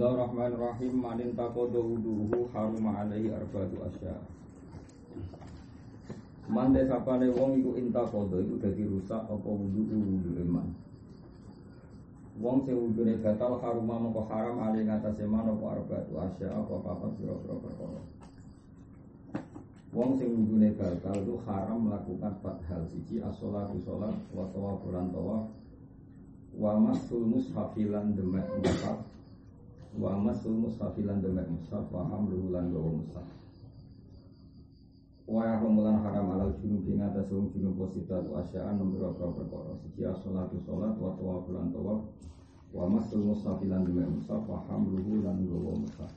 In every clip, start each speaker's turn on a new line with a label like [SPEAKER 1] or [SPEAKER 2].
[SPEAKER 1] Bismillahirrahmanirrahim. Manin takodo wuduhu haruma alaihi arba'atu asya. Man desapane wong iku intakodo iku dadi rusak apa wudu wudu iman Wong sing wudune batal haruma mengko haram alaihi ngatasé man apa arba'atu asya apa papat pira-pira perkara. Wong sing wudune batal itu haram melakukan empat hal siji as-sholatu sholat wa tawafulan tawaf wa masul mushafilan demek mushaf wa masul mushafilan demek mushaf wa hamluhu lan gawa mushaf wa yahmulan haram alal junub ing atas wong junub posita tu asyaan nomor berapa perkara. Siji as-sholatu sholat wa tawafulan tawaf. Wa masul mushafilan demek mushaf wa hamluhu lan gawa mushaf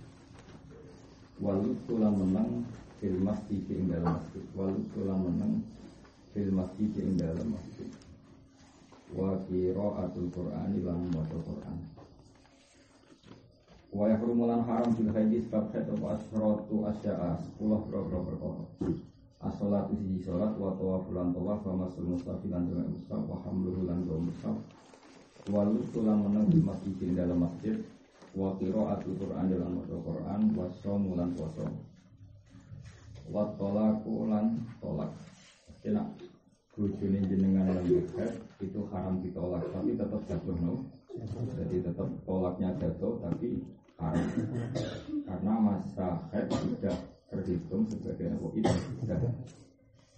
[SPEAKER 1] walut tulan menang fil masjid ing dalam masjid. Walut tulan menang fil masjid ing dalam masjid. Wa qiraatul qur'ani lan maca Qur'an wa yahrumulan haram fil haidis bab haid apa asyratu asya'a sepuluh pro-pro perkara. As-salatu siji salat wa tawafulan tawaf wa masul mustafilan dengan mustaf wa hamluhu lan gawa mustaf wa lutulan menang di masjid dalam masjid. Wa qiraatul qur'an dalam maca Qur'an. Wa shaum lan puasa wa talaku lan tolak. Enak. Bojone jenengan yang head itu haram ditolak tapi tetap jatuh no? Jadi tetap tolaknya jatuh tapi haram karena masa head tidak terhitung sebagai apa idah.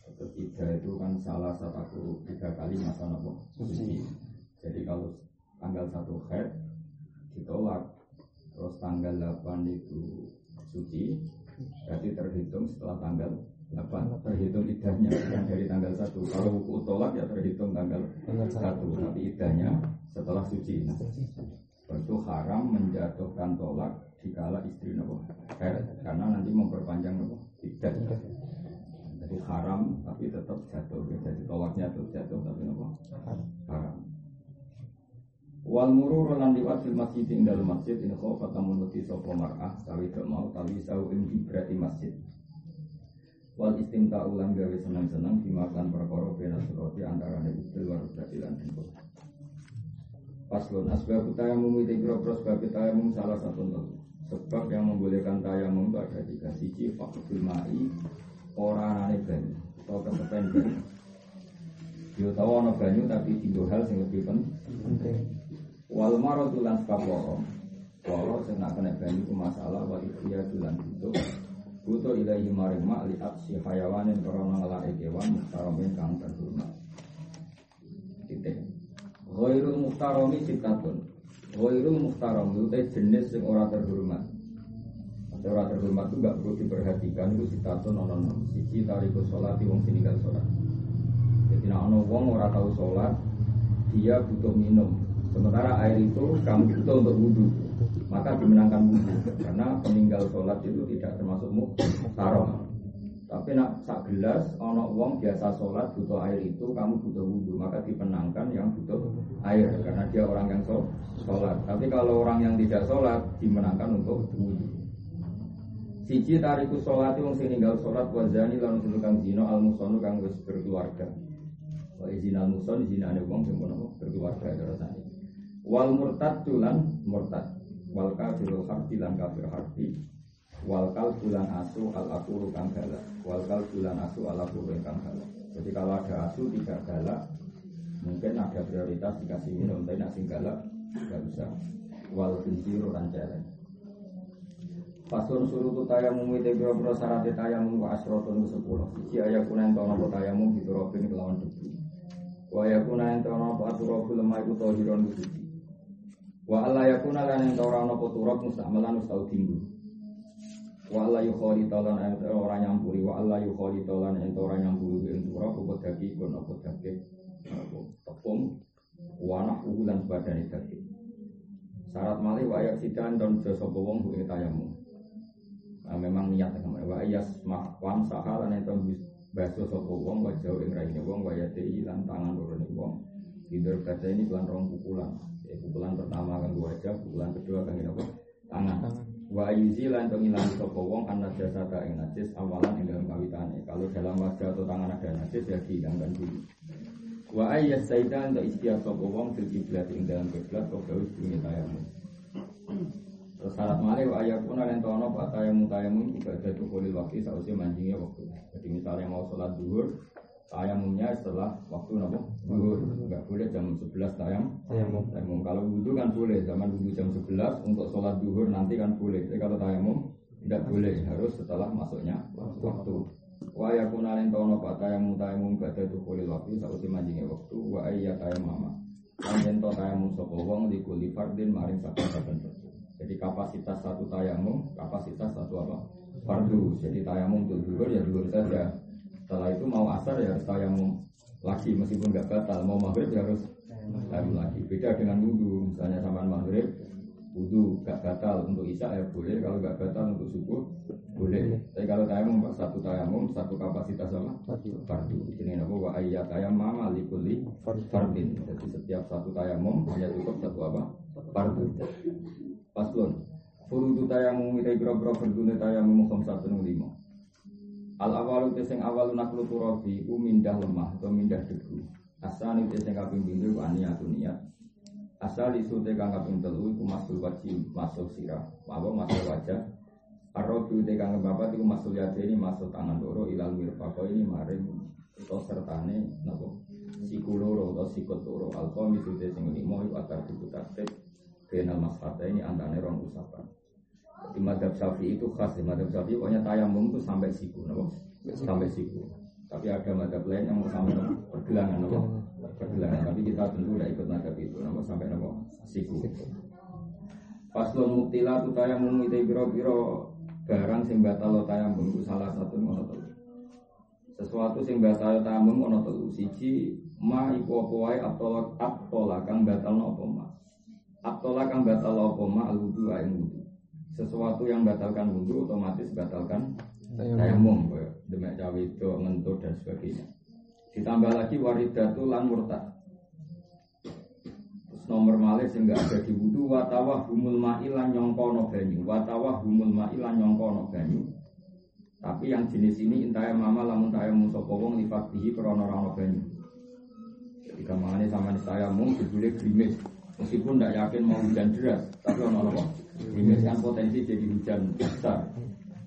[SPEAKER 1] Tetap idah itu kan salah satu tiga kali masa nopo suci. Jadi kalau tanggal satu head ditolak terus tanggal 8 itu suci berarti terhitung setelah tanggal 8 terhitung idahnya bukan dari tanggal 1 kalau hukum tolak ya terhitung tanggal 1 tapi idahnya setelah suci. Nah, itu haram menjatuhkan tolak dikala istri nopo. Karena nanti memperpanjang nopo. Idah jadi haram tapi tetap jatuh. Jadi tolaknya tetap jatuh tapi nopo. Haram. Wal murur lan liwat fil masjid ing dalam masjid in khofa tamun nuti sapa mar'ah sawi gak mau tawi sau ing ibrati masjid. Wal istimta ulang gawe seneng-seneng dimakan perkara bena surati antara ibil wa rubati lan tingkul. Paslon asbab tayamum itu biro sebab tayamum salah satu sebab yang membolehkan tayamum itu ada tiga siji fakul mai orang aneh banyu atau kesepen banyu. Yo tahu ana banyu tapi tiga hal yang lebih penting. Wal maradu lan sebab loro. Loro sing nak kena banyu ku masalah wa iya lan itu. Butuh ilahi maring mak li aksi hayawanin korona ngelake kewan muhtaromin kang terhormat. Ghairul muhtaromi sitatun. Ghairul muhtarom itu jenis yang ora terhormat. Ora terhormat itu gak perlu diperhatikan itu sitatun ono ono. Siji tariku sholat wong sininggal sholat. Jadi nak ono wong ora tahu sholat, dia butuh minum. Sementara air itu kamu butuh untuk wudhu, maka dimenangkan wudhu karena peninggal sholat itu tidak termasuk muhtarom. Tapi nak sak gelas, ono wong biasa sholat butuh air itu, kamu butuh wudhu, maka dipenangkan yang butuh air karena dia orang yang sholat. Tapi kalau orang yang tidak sholat, dimenangkan untuk wudhu. Siji tariku sholat wong sing ninggal sholat wazani lan kang zina al musonu kang wis berkeluarga. Wa izin al muson zinane wong sing berkeluarga terusane. Wal murtad tulan murtad. Wal kafirul harbi lan kafir harbi. Wal kalbulan asu al akuru kang galak. Wal kalbulan asu al akuru kang galak. Jadi kalau ada asu tidak galak, mungkin ada prioritas dikasih minum, tapi nak sing galak nggak bisa. Wal kinjiru lan jalan. Pasun suruh tu tayamum itu biro syarat tayamum wa asrotun sepuluh. Siji ayat kunen tono po tayamum itu robin kelawan debu. Wa ayat kunen tono po aturobu lemah itu tohiron suci. Wa alla yakuna lan ing ora ana apa turab mustamalan ustau tinggu. Wa alla yukhali talan ora nyampuri wa alla yukhali talan ing ora nyampuri ing turab apa dadi kon apa dadi tepung wa nahu lan badane dadi. Syarat malih wa ayak sidan dan jasa wong ing tayamu. Nah, memang niat sama wa ayas wan sahalan ento baso sapa wong wajah ing raine wong wa yati lan tangan lorone wong. Tidur kata ini pelan rong pukulan ya, pukulan pertama kan wajah, pukulan kedua kan apa? Tangan. Wa yuzi lan to ngilangi sapa wong ana jasa ta ing najis awalan ing dalam kawitane. Kalau dalam wajah atau tangan ada najis ya dihilangkan dulu. Wa ayyas saidan ta istiak sapa wong fil kiblat ing dalam kiblat kok gawe dunge tayamum. Terus syarat malih wa ayakuna lan tono pak tayamum tayamum ibadah tu kulil waktu sausnya mancingnya waktu. Jadi misalnya mau sholat duhur, tayamumnya setelah waktu nopo duhur. Enggak boleh jam 11 tayam.
[SPEAKER 2] Tayamum.
[SPEAKER 1] Tayamum kalau wudhu kan boleh, zaman wudhu jam 11 untuk sholat duhur nanti kan boleh. Tapi kalau tayamum tidak boleh, harus setelah masuknya waktu. Wa yakuna lan tono pak tayamum tayamum kulil waktu sausnya mancingnya waktu. Wa ayya tayamama. Lan yen to tayamum sapa wong likuli fardin maring saben-saben. Jadi kapasitas satu tayamum, kapasitas satu apa? Fardu. Jadi tayamum untuk zuhur ya zuhur saja. Setelah itu mau asar ya harus tayamum lagi meskipun nggak batal. Mau maghrib ya harus tayamum lagi. Beda dengan wudhu. Misalnya sama maghrib, wudhu nggak batal untuk isya ya boleh. Kalau nggak batal untuk subuh boleh. Tapi kalau tayamum Pak, satu tayamum satu kapasitas apa? Fardu. Ini apa? Wa ayyat tayamum likulli fardin. Jadi setiap satu tayamum hanya cukup satu apa? Fardu. Paslon. Furudu tayamum ila biro-biro berdune tayamum khamsatun lima. Al awalu te sing awalu naklu turabi ku mindah lemah atau mindah debu. Asal te sing kaping pindho ku aniyatun niat. Asal isu te kaping telu iku masul wajib masuk sirah. Apa masuk wajah. Arrobu te kang bapak iku masul yadeni masuk tangan loro ilal mirfaqo ini maring atau sertane napa siku loro atau sikut loro alkohol itu te sing limo akar buku tartib Benal maskata ini antara rong usapan. Di madhab syafi'i itu khas di madhab syafi'i pokoknya tayamum itu sampai siku, no? sampai siku. Tapi ada madhab lain yang sampai pergelangan, no? pergelangan. Tapi kita tentu tidak ikut madhab itu, no? sampai no? siku. Paslon muktila tu tayamum itu biro-biro barang sing batal tayamum itu salah satu ngono. Sesuatu sing batal tayamum ngono telu. Siji ma iku apa wae atolak atola kang batal apa ma. Atola kang batal apa ma al wudu wudu. Sesuatu yang batalkan wudu otomatis batalkan tayamum demek cawe itu ngentut dan sebagainya. Ditambah lagi waridatu lan murtad. Terus nomor malih sing enggak ada di wudu watawah humul ma'ilan nyongkono banyu. Watawah humul ma'ilan nyongkono banyu. Tapi yang jenis ini intaya mama lamun tayamum sapa wong lifatihi krana ora banyu. Jadi kamane sama tayamum dibule grimis. Meskipun tidak yakin mau hujan deras, tapi ono apa? Kan potensi jadi hujan besar.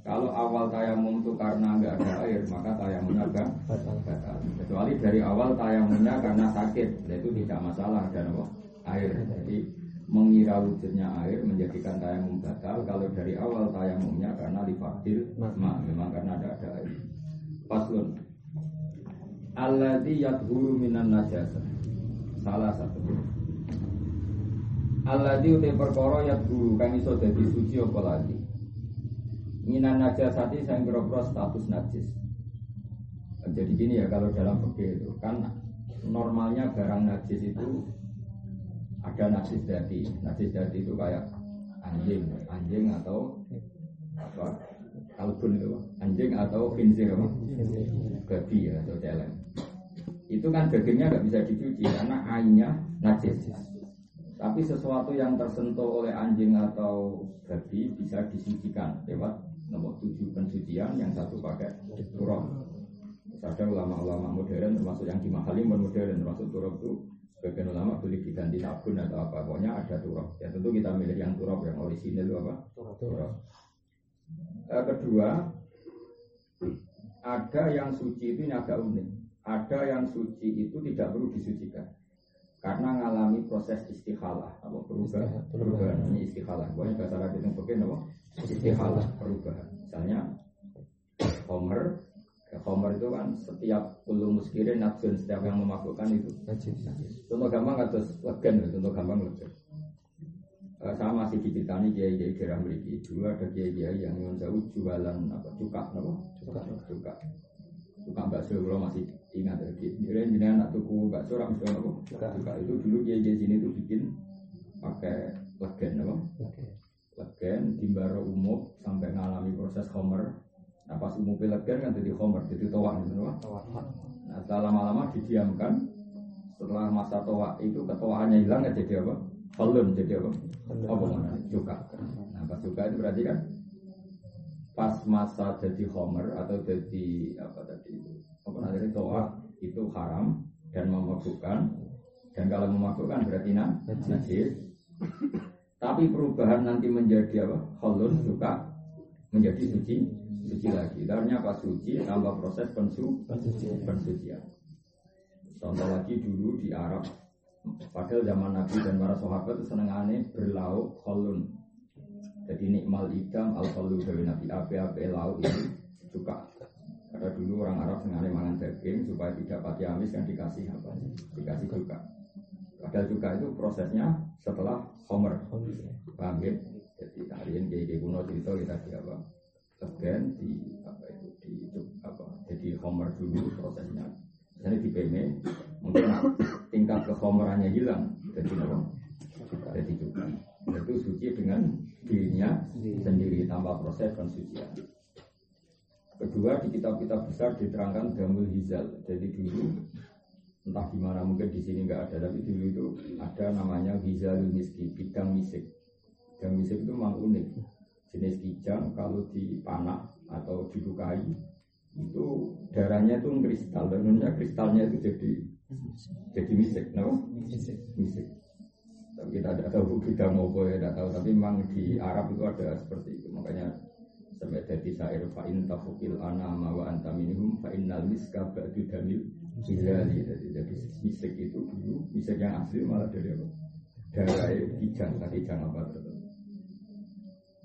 [SPEAKER 1] Kalau awal tayamum itu karena nggak ada air, maka tayamumnya agak batal. Kecuali dari awal tayamumnya karena sakit, nah itu tidak masalah ada apa? Air. Jadi mengira wujudnya air menjadikan tayamum batal. Kalau dari awal tayamumnya karena difadil, ma, memang karena ada ada air. Paslun. Alladhi yadhuru minan najasa. Salah satu. Alladhi utai perkara yadhuru kang iso dadi suci apa lagi. Minan najasati saya kira status najis. Jadi gini ya kalau dalam fikih itu kan normalnya barang najis itu ada najis dati. Najis dati itu kayak anjing, anjing atau apa? Kalbun itu, anjing atau khinzir apa? Babi ya atau celeng. Itu kan dagingnya nggak bisa dicuci karena ainnya najis. Tapi sesuatu yang tersentuh oleh anjing atau babi bisa disucikan lewat nomor tujuh pensucian yang satu pakai turab. Ada ulama-ulama modern termasuk yang di Mahali modern termasuk turab itu sebagian ulama boleh diganti sabun atau apa pokoknya ada turab. Ya tentu kita milih yang turab yang orisinil itu apa? Turab. Eh, kedua ada yang suci itu ini agak unik. Ada yang suci itu tidak perlu disucikan karena mengalami proses istikhalah apa perubahan? Perubahan. Ini istikhalah pokoknya bahasa Arab itu pakai apa? Istikhalah perubahan. Misalnya Homer. Homer itu kan setiap ulu muskirin nafsun setiap yang memasukkan itu. Contoh gampang atau legen contoh gampang legen Uh, sama masih diceritani kiai kiai daerah memiliki dulu ada kiai kiai yang jauh jualan apa cuka apa? Cuka. Cuka cuka bakso kalau masih ingat. Ya dia ini anak tuku bakso orang mesti apa. Cuka itu dulu kiai kiai sini tuh bikin pakai legen apa? Legen. Di baro umum sampai ngalami proses homer. Nah pas umum legen kan jadi homer jadi toa gitu nah setelah lama-lama didiamkan setelah masa toa itu ketuaannya hilang ya jadi apa? Falun jadi apa? Apa mana? Cuka. Nah pas cuka itu berarti kan pas masa jadi homer atau jadi apa tadi itu apa namanya toa itu haram dan memabukkan dan kalau memabukkan berarti nah, najis Tapi perubahan nanti menjadi apa? Kholun suka menjadi suci, suci lagi. Karena apa suci tambah proses pensu, pensucian. Contoh lagi dulu di Arab, padahal zaman Nabi dan para sahabat itu aneh berlauk kholun. Jadi nikmal idam al kholu dari Nabi api-api lauk itu suka. Karena dulu orang Arab seneng aneh mangan daging supaya tidak pati amis yang dikasih apa? Dikasih juga. Padahal juga itu prosesnya setelah Homer. Paham ya? Jadi kalian kayak kuno cerita kita di apa? Tegen di apa itu di apa? Jadi Homer dulu prosesnya. Jadi di PM mungkin tingkat kehomerannya hilang. Jadi apa? Jadi juga. Itu suci dengan dirinya sendiri tanpa proses pensucian. Kedua di kitab-kitab besar diterangkan damul hizal. Jadi dulu entah gimana mungkin di sini nggak ada tapi dulu itu ada namanya hizalul miski bidang misik. Bidang misik itu memang unik. Jenis kijang kalau dipanak atau dilukai itu darahnya itu kristal dan kristalnya itu jadi jadi misik, no? Misik. misik. Tapi kita tidak tahu bidang apa ya, tidak tahu. Tapi memang di Arab itu ada seperti itu. Makanya sampai jadi syair fa'in tafukil anama wa anta minhum fa'innal miska ba'du damil Hizali jadi, jadi misik itu dulu misik yang asli malah dari apa? Darah kijang tadi kijang apa terus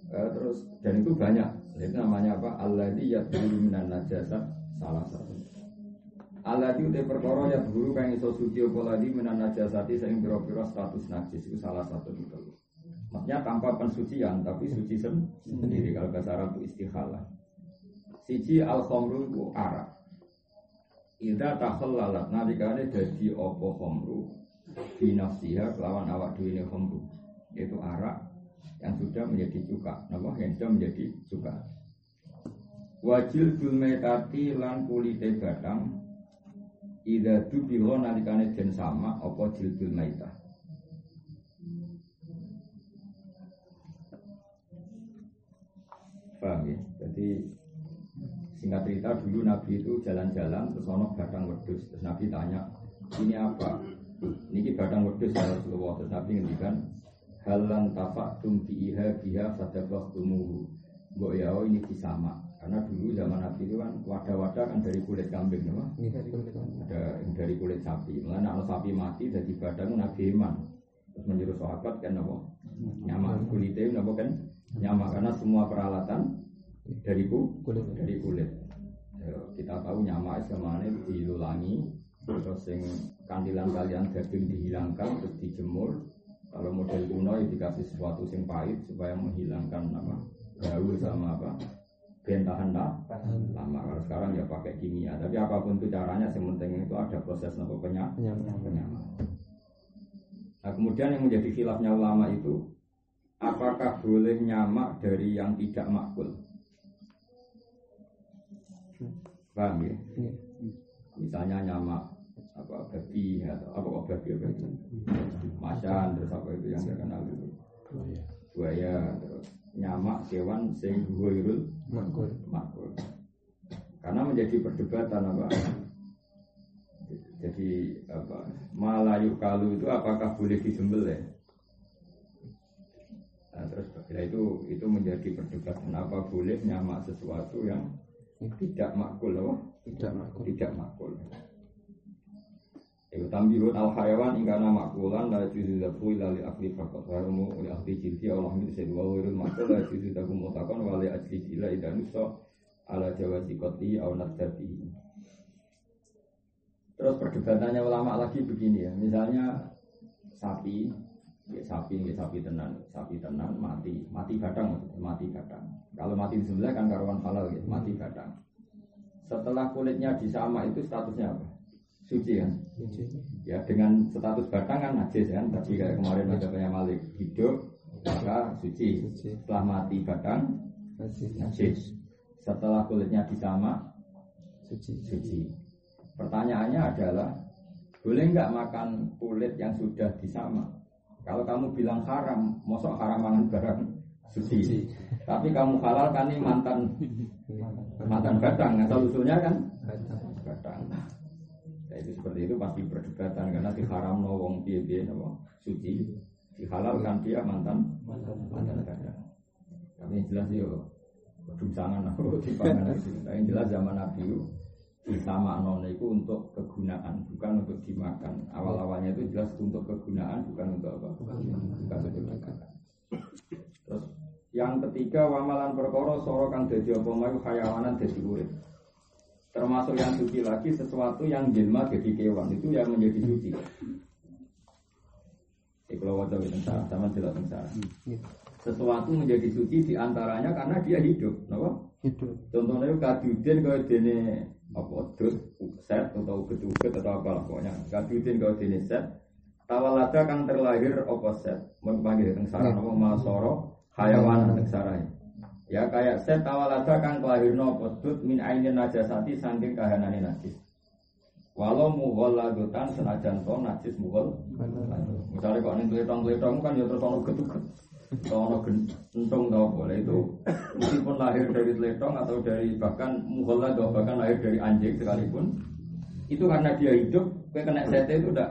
[SPEAKER 1] uh, terus dan itu banyak. Itu namanya apa? Allah di yadhuru minan najasa salah satu Allah di udah perkara ya guru kang iso suci apa lagi minan najasati sing pira-pira status najis itu salah satu itu Maksudnya tanpa pensucian, tapi suci sendiri. Kalau bahasa Arab itu istikhalah. Siji al khomru itu arak. Ida takhallalat nalikane dadi apa khomru binafsiha kelawan awak dhewe ne khomru. Yaitu arak yang sudah menjadi cuka, napa yang sudah menjadi cuka. Wajil bil metati lan kulite batang Ida dubilo nalikane den sama apa jilbul maitah Paham ya? Jadi singkat cerita dulu Nabi itu jalan-jalan terus ono batang wedus terus Nabi tanya ini apa? Ini batang wedus ya Rasulullah terus Nabi ngendikan halan tapak tum biha biha sadabah tumuhu Mbok ya oh, ini disama karena dulu zaman Nabi itu kan wadah-wadah kan dari kulit kambing nama? ada yang dari kulit sapi. Malah kalau sapi mati jadi badan Nabi Iman. Terus menyuruh sahabat kan apa? Nyaman kulitnya apa kan? Nyaman karena semua peralatan dari kulit. dari kulit. Ya, kita tahu nyama ke mana? Dilulangi terus yang kandilan kalian daging dihilangkan terus dijemur. Kalau model kuno ya dikasih sesuatu yang pahit supaya menghilangkan nama bau sama apa bentahan lah lama kalau sekarang ya pakai kimia. Tapi apa pun itu caranya yang penting itu ada proses nopo penyaman nah kemudian yang menjadi khilafnya ulama itu apakah boleh nyamak dari yang tidak makul? Paham ya? Iya. Misalnya nyamak apa babi atau apa kok babi apa itu? Macan terus apa itu yang terkenal itu? Buaya terus nyamak hewan sing ghairul makul. Makul. Karena menjadi perdebatan apa? Jadi apa? Malayu kalu itu apakah boleh disembelih Nah, terus setelah itu itu menjadi perdebatan. Apa boleh nyamak sesuatu yang tidak makul loh, tidak makul, tidak makul. Itu tambihun al hayawan ingkana makulan la juzu zafu ila li akli fakat harumu li akli jilti Allah min sedua wirul makul la juzu zafu mutakon wa li akli jila idanusa ala jawazi koti au nasdati Terus perdebatannya ulama lagi begini ya, misalnya sapi ya sapi ya sapi tenan sapi tenan mati mati kadang mati kadang kalau mati di sebelah kan karuan halal ya mati kadang setelah kulitnya disama itu statusnya apa suci kan? Ya dengan status batang kan najis kan? Tadi kayak kemarin ada malik hidup maka suci. Setelah mati batang najis. setelah kulitnya disama suci. suci. Pertanyaannya adalah boleh nggak makan kulit yang sudah disama? Kalau kamu bilang haram, mosok haram mangan barang suci. Tapi kamu halal kan ini mantan mantan batang, asal usulnya kan itu pasti perdebatan karena di haram no wong piye piye no suci. dihalalkan dia mantan mantan kadang. Tapi yang jelas yo kedungsangan aku di pangan Tapi yang jelas zaman Nabi itu sama nona itu untuk kegunaan bukan untuk dimakan. Awal-awalnya itu jelas untuk kegunaan bukan untuk apa? Bukan untuk dimakan. Terus yang ketiga wamalan perkara soro kang dadi apa mayu hayawanan dadi urip. Termasuk yang suci lagi sesuatu yang jelma jadi kewan itu yang menjadi suci. Ini kalau wajah sama jelas tentara. Sesuatu menjadi suci di antaranya karena dia hidup, kenapa? Hidup. Contohnya kaduden kau dene apa dus set atau uget atau apa lah pokoknya kaduden kau dene set tawalada kang terlahir apa set teng sarana apa masoro hayawan teng sarai ya kayak set tawalada kang kelahirno apa dut min ainin najasati saking kahanane najis. Walau mughal lagutan senajan to najis mughal. Misalnya kok ning tletong-tletong kan ya terus ono getuget ono gentung tau boleh itu. Meskipun lahir dari teletong atau dari bahkan muhola atau bahkan lahir dari anjing sekalipun itu karena dia hidup kayak kena sete itu udah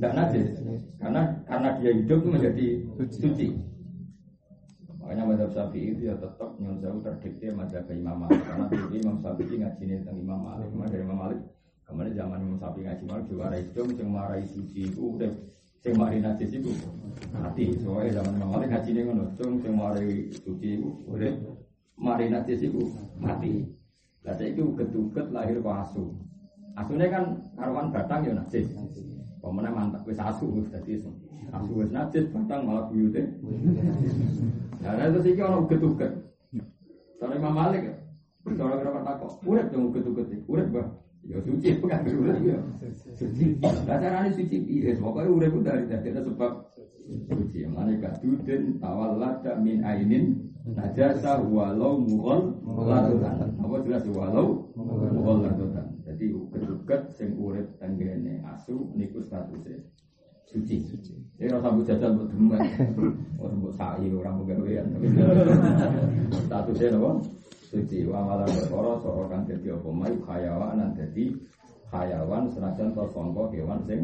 [SPEAKER 1] tidak najis. Karena karena dia hidup menjadi suci makanya madhab syafi'i itu ya tetap yang jauh terdikte madhab Imam Malik. Karena dulu Imam Syafi'i ngaji tentang Imam Malik. Dari Imam Malik kemarin zaman Imam Syafi'i ngaji? Malik juga hidup yang marai suci itu udah sing mari najis iku mati. Soalnya zaman Imam Malik ngajine ngono cung sing mari suci iku urip mari najis iku mati. Lah saiki uget-uget lahir kok asu. Asune kan karuan batang ya najis. Pemenang mantap wis asu dadi asu wis najis batang malah buyute nah itu sih ono uget-uget soalnya Imam Malik Soalnya kira takut, urip dong uget-uget, urip bah. Ya suci bukan urip ya. Suci. Lah carane suci piye? Pokoke urip dari dadi sebab suci. Mane kaduden tawallada min ainin najasa walau mughal ladutan. Apa jelas walau mughal ladutan. Jadi keduket sing urip tenggene asu niku statusnya suci. Ini rasa bu jajan buat demen, orang bu sa'i, orang bu gawean. Statusnya apa? suci. Wa malam berkoro soro kang dadi apa? Mai hayawan dadi hayawan senajan to sangka kewan sing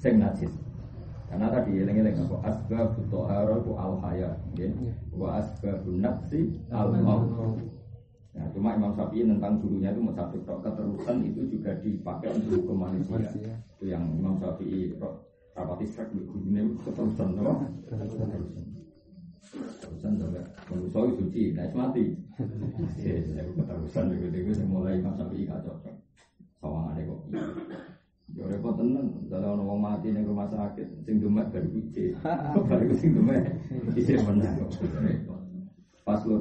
[SPEAKER 1] sing najis. Karena tadi eling-eling apa? Asbab tohara ku al haya nggih. Wa asbab nafsi al maut. Nah, cuma Imam Syafi'i tentang gurunya itu satu keterusan itu juga dipakai untuk hukum manusia. Itu yang Imam Syafi'i rapati sek gurunya itu keterusan, no? keterusan. Terusan juga manusia itu suci, nah mati. Ya, saya keterusan begitu itu mulai Syafi'i gak cocok. Sawangan kok. Ya repot tenan, kalau orang mati ning rumah sakit, sing demek baru kuci. Baru sing demek isih menang kok. Pas lu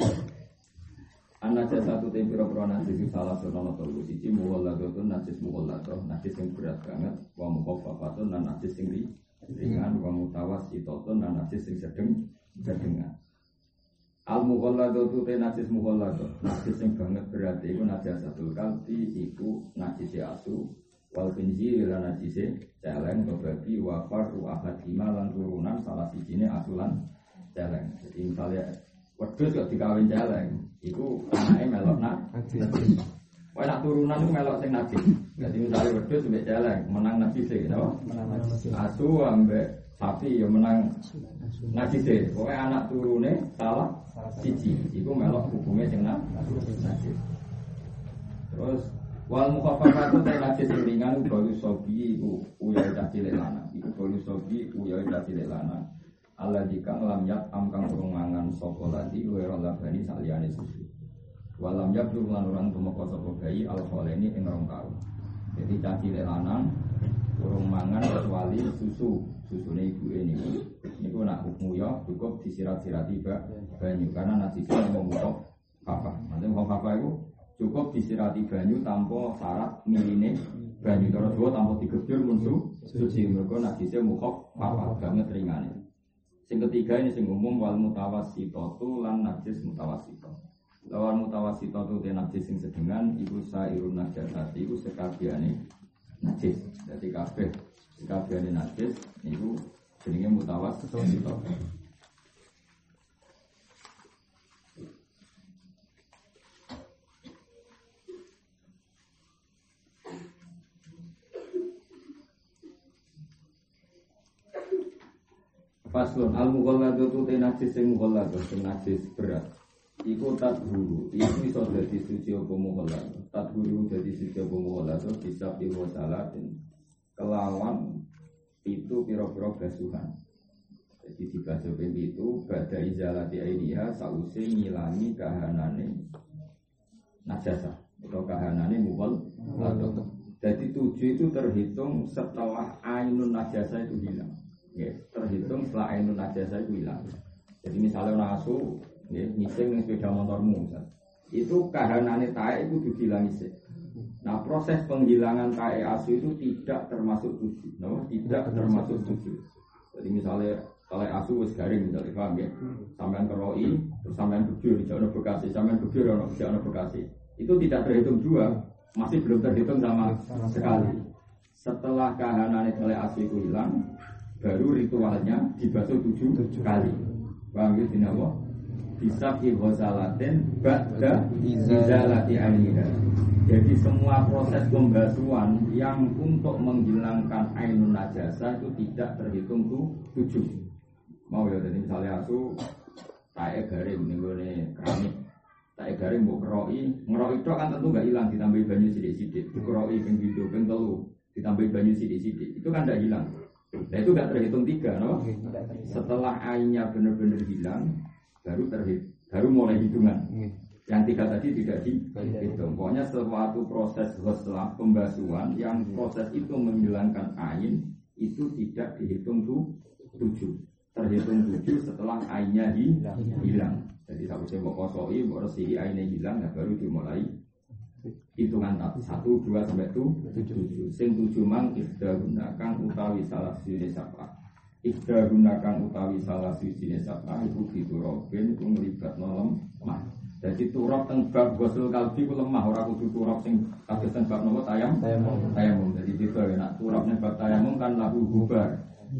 [SPEAKER 1] Anak satu tim piro-piro najis salah sono telu. Siji muwalladotun najis muwalladot najis yang berat banget wa mukhaffafatun dan najis yang ringan. Wa mutawassitotun dan najis yang sedeng sedengan. Al mughalladzatu te najis mughalladz. Najis sing banget berarti iku najasatul kalbi iku najis asu. Wal khinzir lan najis celeng babi wa faru ahadima lan turunan salah sijine asulan celeng. Jadi misalnya wedhus kok dikawin celeng, iku anake melok najis. Wah nak turunan itu melok sing najis. Jadi misalnya wedhus mbek celeng menang najis e, napa? Menang najis. Asu ambek sapi ya menang najis e. Pokoke anak turune salah siji iku melok hukumnya sing najis. Terus wal mukhafafatu ta najis sing ringan balu sobi iku uyai cilik lanang. Iku balu sobi uyai cilik lanang. Allah jika lam yat am kang urung mangan sapa ladi wera labani saliyane susu. Walam yabdu lan orang tumeka sapa bayi al ini ing rong taun. Jadi caci lanang urung mangan kecuali susu susune ibu ini ini nak hukum ya cukup disirat-sirati banyu karena najisnya mau mutok apa nanti mau apa itu cukup disirati banyu tanpa syarat miline banyu terus dua tanpa digebur musuh suci mereka najisnya mukhaf apa banget ringannya sing ketiga ini sing umum wal mutawasito lan najis mutawasito lawan mutawasito tu te najis sing sedengan iku sairun najasati iku sekabiane najis. Jadi kabeh kabehane najis niku jenenge mutawas Faslun al mughalladu tu te najis sing mughalladu sing najis berat. Iku tadhuru, iku iso dadi suci apa mughalladu. Tadhuru dadi suci apa mughalladu bisa piwo salatin. Kelawan itu pira-pira basuhan. Jadi di basuh itu pada izalati ainiha sause ngilangi kahanane najasa atau kahanane mughal Jadi tujuh itu terhitung setelah ainun najasa itu hilang ya, terhitung setelah ainun najasa itu hilang. Jadi misalnya nasu, ya, ngising yang sepeda motormu, misal. itu kahanane tae itu dibilang ngising. Nah proses penghilangan tae asu itu tidak termasuk tujuh, no? tidak termasuk tujuh. Jadi misalnya kalau asu wis garing misalnya paham ya, sampean keroi, terus sampean bujur di jalan bekasi, sampean bujur di jalan bekasi, itu tidak terhitung dua, masih belum terhitung sama sekali. Setelah kahanan itu asu itu hilang, baru ritualnya dibasuh tujuh, tujuh kali. Paham gitu apa? Bisa ihosalatin ba'da izalati aniha. Jadi semua proses pembasuhan yang untuk menghilangkan ainun najasa itu tidak terhitung tuh tujuh. Mau ya jadi misalnya aku tae garing nih gue keramik tae garing mau keroi ngeroi itu kan tentu nggak hilang ditambah banyu sidik-sidik keroi ping video ping telu ditambah banyu sidik-sidik itu kan tidak hilang Nah itu nggak terhitung tiga, no? Setelah ainnya benar-benar hilang, baru terhitung, baru mulai hitungan. Yang tiga tadi tidak dihitung. Pokoknya suatu proses setelah pembasuhan yang proses itu menghilangkan ain itu tidak dihitung tuh tujuh. Terhitung tujuh setelah ainnya hilang. Jadi satu saya mau kosoi, mau resihi ainnya hilang, nah baru dimulai hitungan satu dua sampai tujuh. Sing tujuh mang ifda gunakan utawi salah sini sapa. Ifda gunakan utawi salah sini sapa itu diturobin itu melibat nolom mah jadi turab teng bab gosul kalbi ku lemah. Ora kudu turab sing kados teng bab nopo? Tayam tayamum. Jadi tiba ya nak turab ning bab tayamum kan lagu bubar.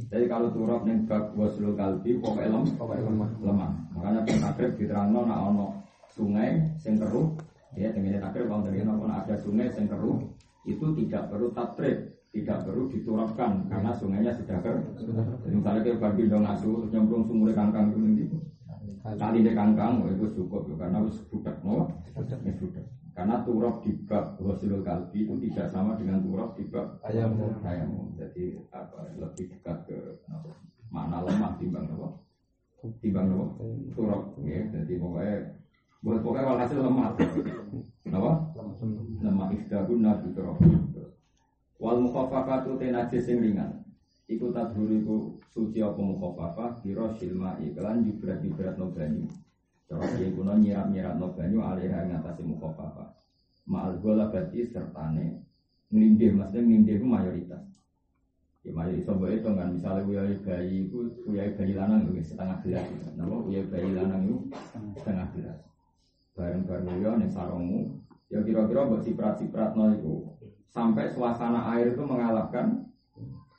[SPEAKER 1] Jadi kalau turab ning bab gosul kalbi pokoknya lemah. lemah. Makanya pun diterangno nak ono sungai sing keruh Ya, dengan takrib kalau dari pun ada sungai yang keruh, itu tidak perlu takrib, tidak perlu diturapkan karena sungainya sudah keruh. Jadi misalnya kayak bagi dong asu, nyemplung sumur kangkang itu nanti. Kali di kangkang, oh, itu cukup karena harus budak, no? Ya budak. Karena turap di bab Rasulul Kalbi itu tidak sama dengan turap di bab ayam. ayam. Jadi apa lebih dekat ke mana lemah timbang apa? Timbang apa? Turap, ya. Jadi pokoknya Buat pokoknya walhasil lemah. Kenapa? Lemah isdahun nabi Wal mukhafafatu tenajis sing ringan. Iku tadhuru iku suci apa mukhafafah kira silma iklan jibrat-jibrat no banyu. Cara dia kuno nyirap-nyirap no banyu alihah ngatasi mukhafafah. Ma'al gola berarti sertane ngelindih, maksudnya ngelindih itu mayoritas. Ya mayoritas sobo itu kan misalnya uyai bayi itu uyai bayi lanang itu setengah gelas. Nama uyai bayi lanang itu setengah gelas bareng-bareng ya nih sarungmu. Ya kira-kira buat siprat-siprat no itu sampai suasana air itu mengalahkan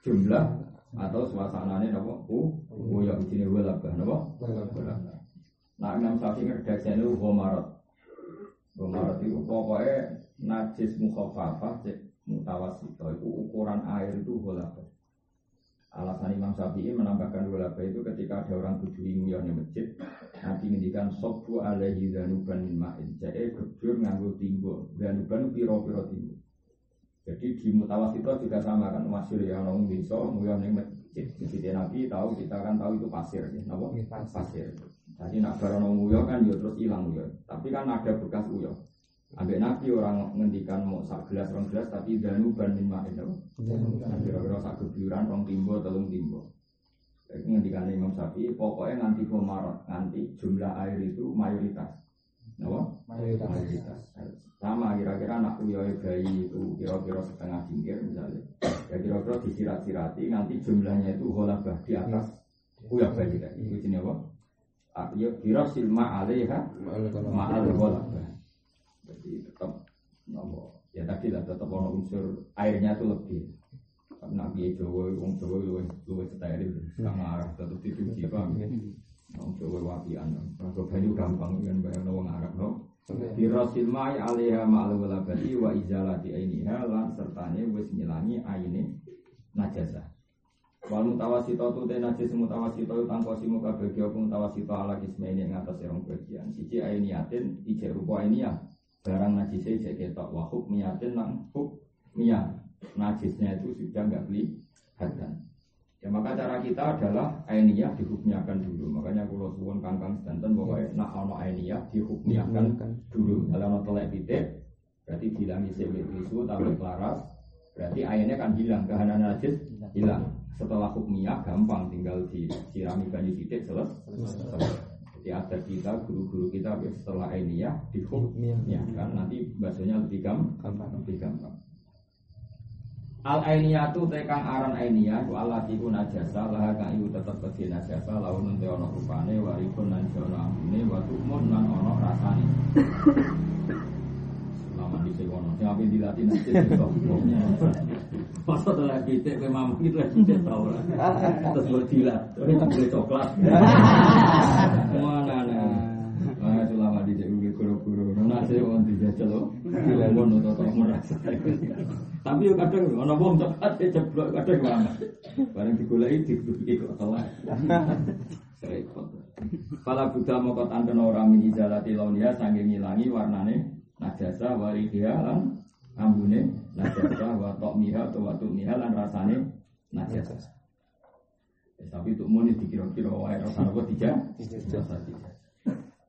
[SPEAKER 1] jumlah atau suasananya nopo u u ya sini gue labah nopo nah enam sapi ngerjain itu gomarot gomarot itu pokoknya najis mukhafafah cek mutawasito itu ukuran air itu golabah Alasan Imam Syafi'i menambahkan dua laba itu ketika ada orang tujuh yang di masjid nanti ngendikan sobu alaihi danuban min ma'in. Jadi gebur nganggo timbo danuban piro piro timbo jadi di mutawasito juga sama kan masyur yang orang bisa ning masjid. Jadi Nabi tahu kita kan tahu itu pasir ya napa? Pasir. Jadi nak barang nguyah kan ya terus hilang ya tapi kan ada bekas uyah Ambek Nabi orang ngendikan mau sak gelas rong gelas tapi danu ban min ma'in apa? Kira-kira sak gebyuran rong timbo telung timbo. Jadi ngendikan Imam Syafi'i pokoknya nanti komarot nanti jumlah air itu mayoritas. Apa? Mayoritas. mayoritas. Sama kira-kira anak uyoi bayi itu kira-kira setengah pinggir misalnya. Ya kira-kira disirat-sirati nanti jumlahnya itu holabah di atas uyoi bayi tadi. Itu sini apa? Ya kira silma alaiha ma'al holabah jadi tetap nopo ya tadi lah tetap ono unsur airnya itu lebih karena biaya Jawa, wong Jawa luwih luwih steril sama arah tetap dicuci paham Wong Jawa wapian, kalau banyu gampang kan bayang wong Arab no. Birasil mai alaiha ma'al walabati wa izalati ainiha lan sertane wis ngilangi aine najasa. Wal mutawasito tu te najis mutawasito tangko simu kabeh apa mutawasito ala kisme ini ing atas serong bagian. Siji ainiatin ijek rupa ainiyah. Barang najisnya ijek ketok wa hukmiyatin nang hukmiyah. Najisnya itu sudah enggak beli kelihatan. Ya maka cara kita adalah ainiyah dihukmiakan dulu. Makanya kalau suwun kangkang sedanten bahwa nak ono ainiyah dihukmiakan dulu. Kalau ono telek pitik berarti bilang isi isu tapi kelaras berarti airnya kan hilang kehanan najis hilang setelah hukmiyah gampang tinggal disirami banyu titik selesai jadi ada kita guru-guru kita setelah ainiyah dihukmiyah kan nanti bahasanya lebih gampang. lebih gampang. Al ainiyatu tekang aran ainiyah ku Allah iku najasa lah kang iku tetep kedhe najasa lawan te ana rupane waripun lan jono ambune wa tukmun lan ana rasane. Lama di sekono sing ape dilatih nanti Masa cek ke mama gitu lagi cek tau lah. Terus buat dilat Terus boleh coklat. Mana nih Nah. Itu lama di cek guru-guru. Nah saya mau dijajal loh. Dilemon atau merasa. Tapi yo kadang ana wong ya jeblok kadang lama. Bareng digoleki dibuki kok telat. Repot. Kala Buddha mokot anten ora min izalati launia sange ngilangi warnane najasa waridia lan ambune najasa wa miha atau wa miha lan rasane najasa. Ya, tapi untuk muni dikira-kira wae rasane apa tiga? Tiga.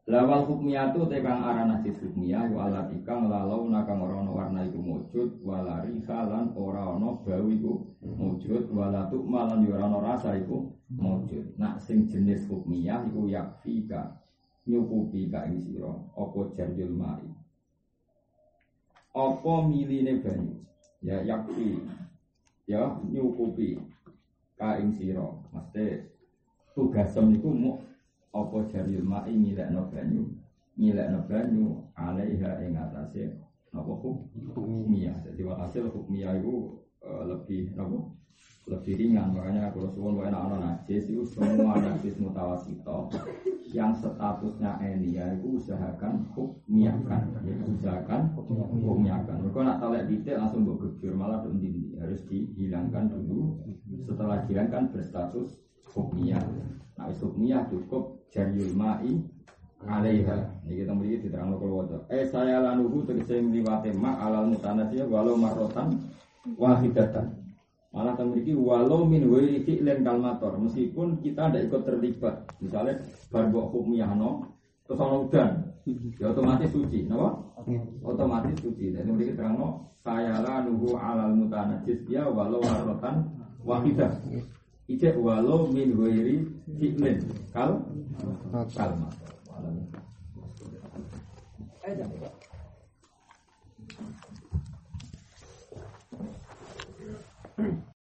[SPEAKER 1] Lawal hukmiyatu tekang arah najis hukmiyah wa alat ikang lalau nakang ora ono warna iku mujud walari halan ora ono bau iku mujud walatu malan ora ono rasa iku mujud. Nak sing jenis hukmiyah iku yakfika nyukupi ka ing sira apa jarjul mai. Apa miline banyu? Ya yakfi. Ya nyukupi ka ing sira. Mesti tugasem niku mu apa jaril mai ngilekno banyu ngilekno banyu alaiha ing atase napa hukmiyah jadi hasil hukmiyah itu uh, lebih napa lebih ringan makanya kalau suwon wae ana najis. Itu semua najis mutawasito. Yang statusnya ya itu usahakan hukmiyahkan ya usahakan hukmiyahkan mereka nak talek detail langsung mbok gebur malah dindi harus dihilangkan dulu. Setelah dihilangkan berstatus hukmiyah nah hukmiyah cukup jariul ma'i alaiha. Ini kita beri diterang kalau wajah eh saya lanuhu tegese ngliwate ma alal mutanasiyah walau marotan wahidatan malah memiliki walau min wiri fi'len kalmator meskipun kita tidak ikut terlibat. Misalnya barbo hukmiyahno terus ono udan. Ya otomatis suci napa otomatis suci. Dan memiliki terang no saya lanuhu alal mutanasiyah walau marotan wahidah. Ijek walau min wiri fi'lin kal kalma.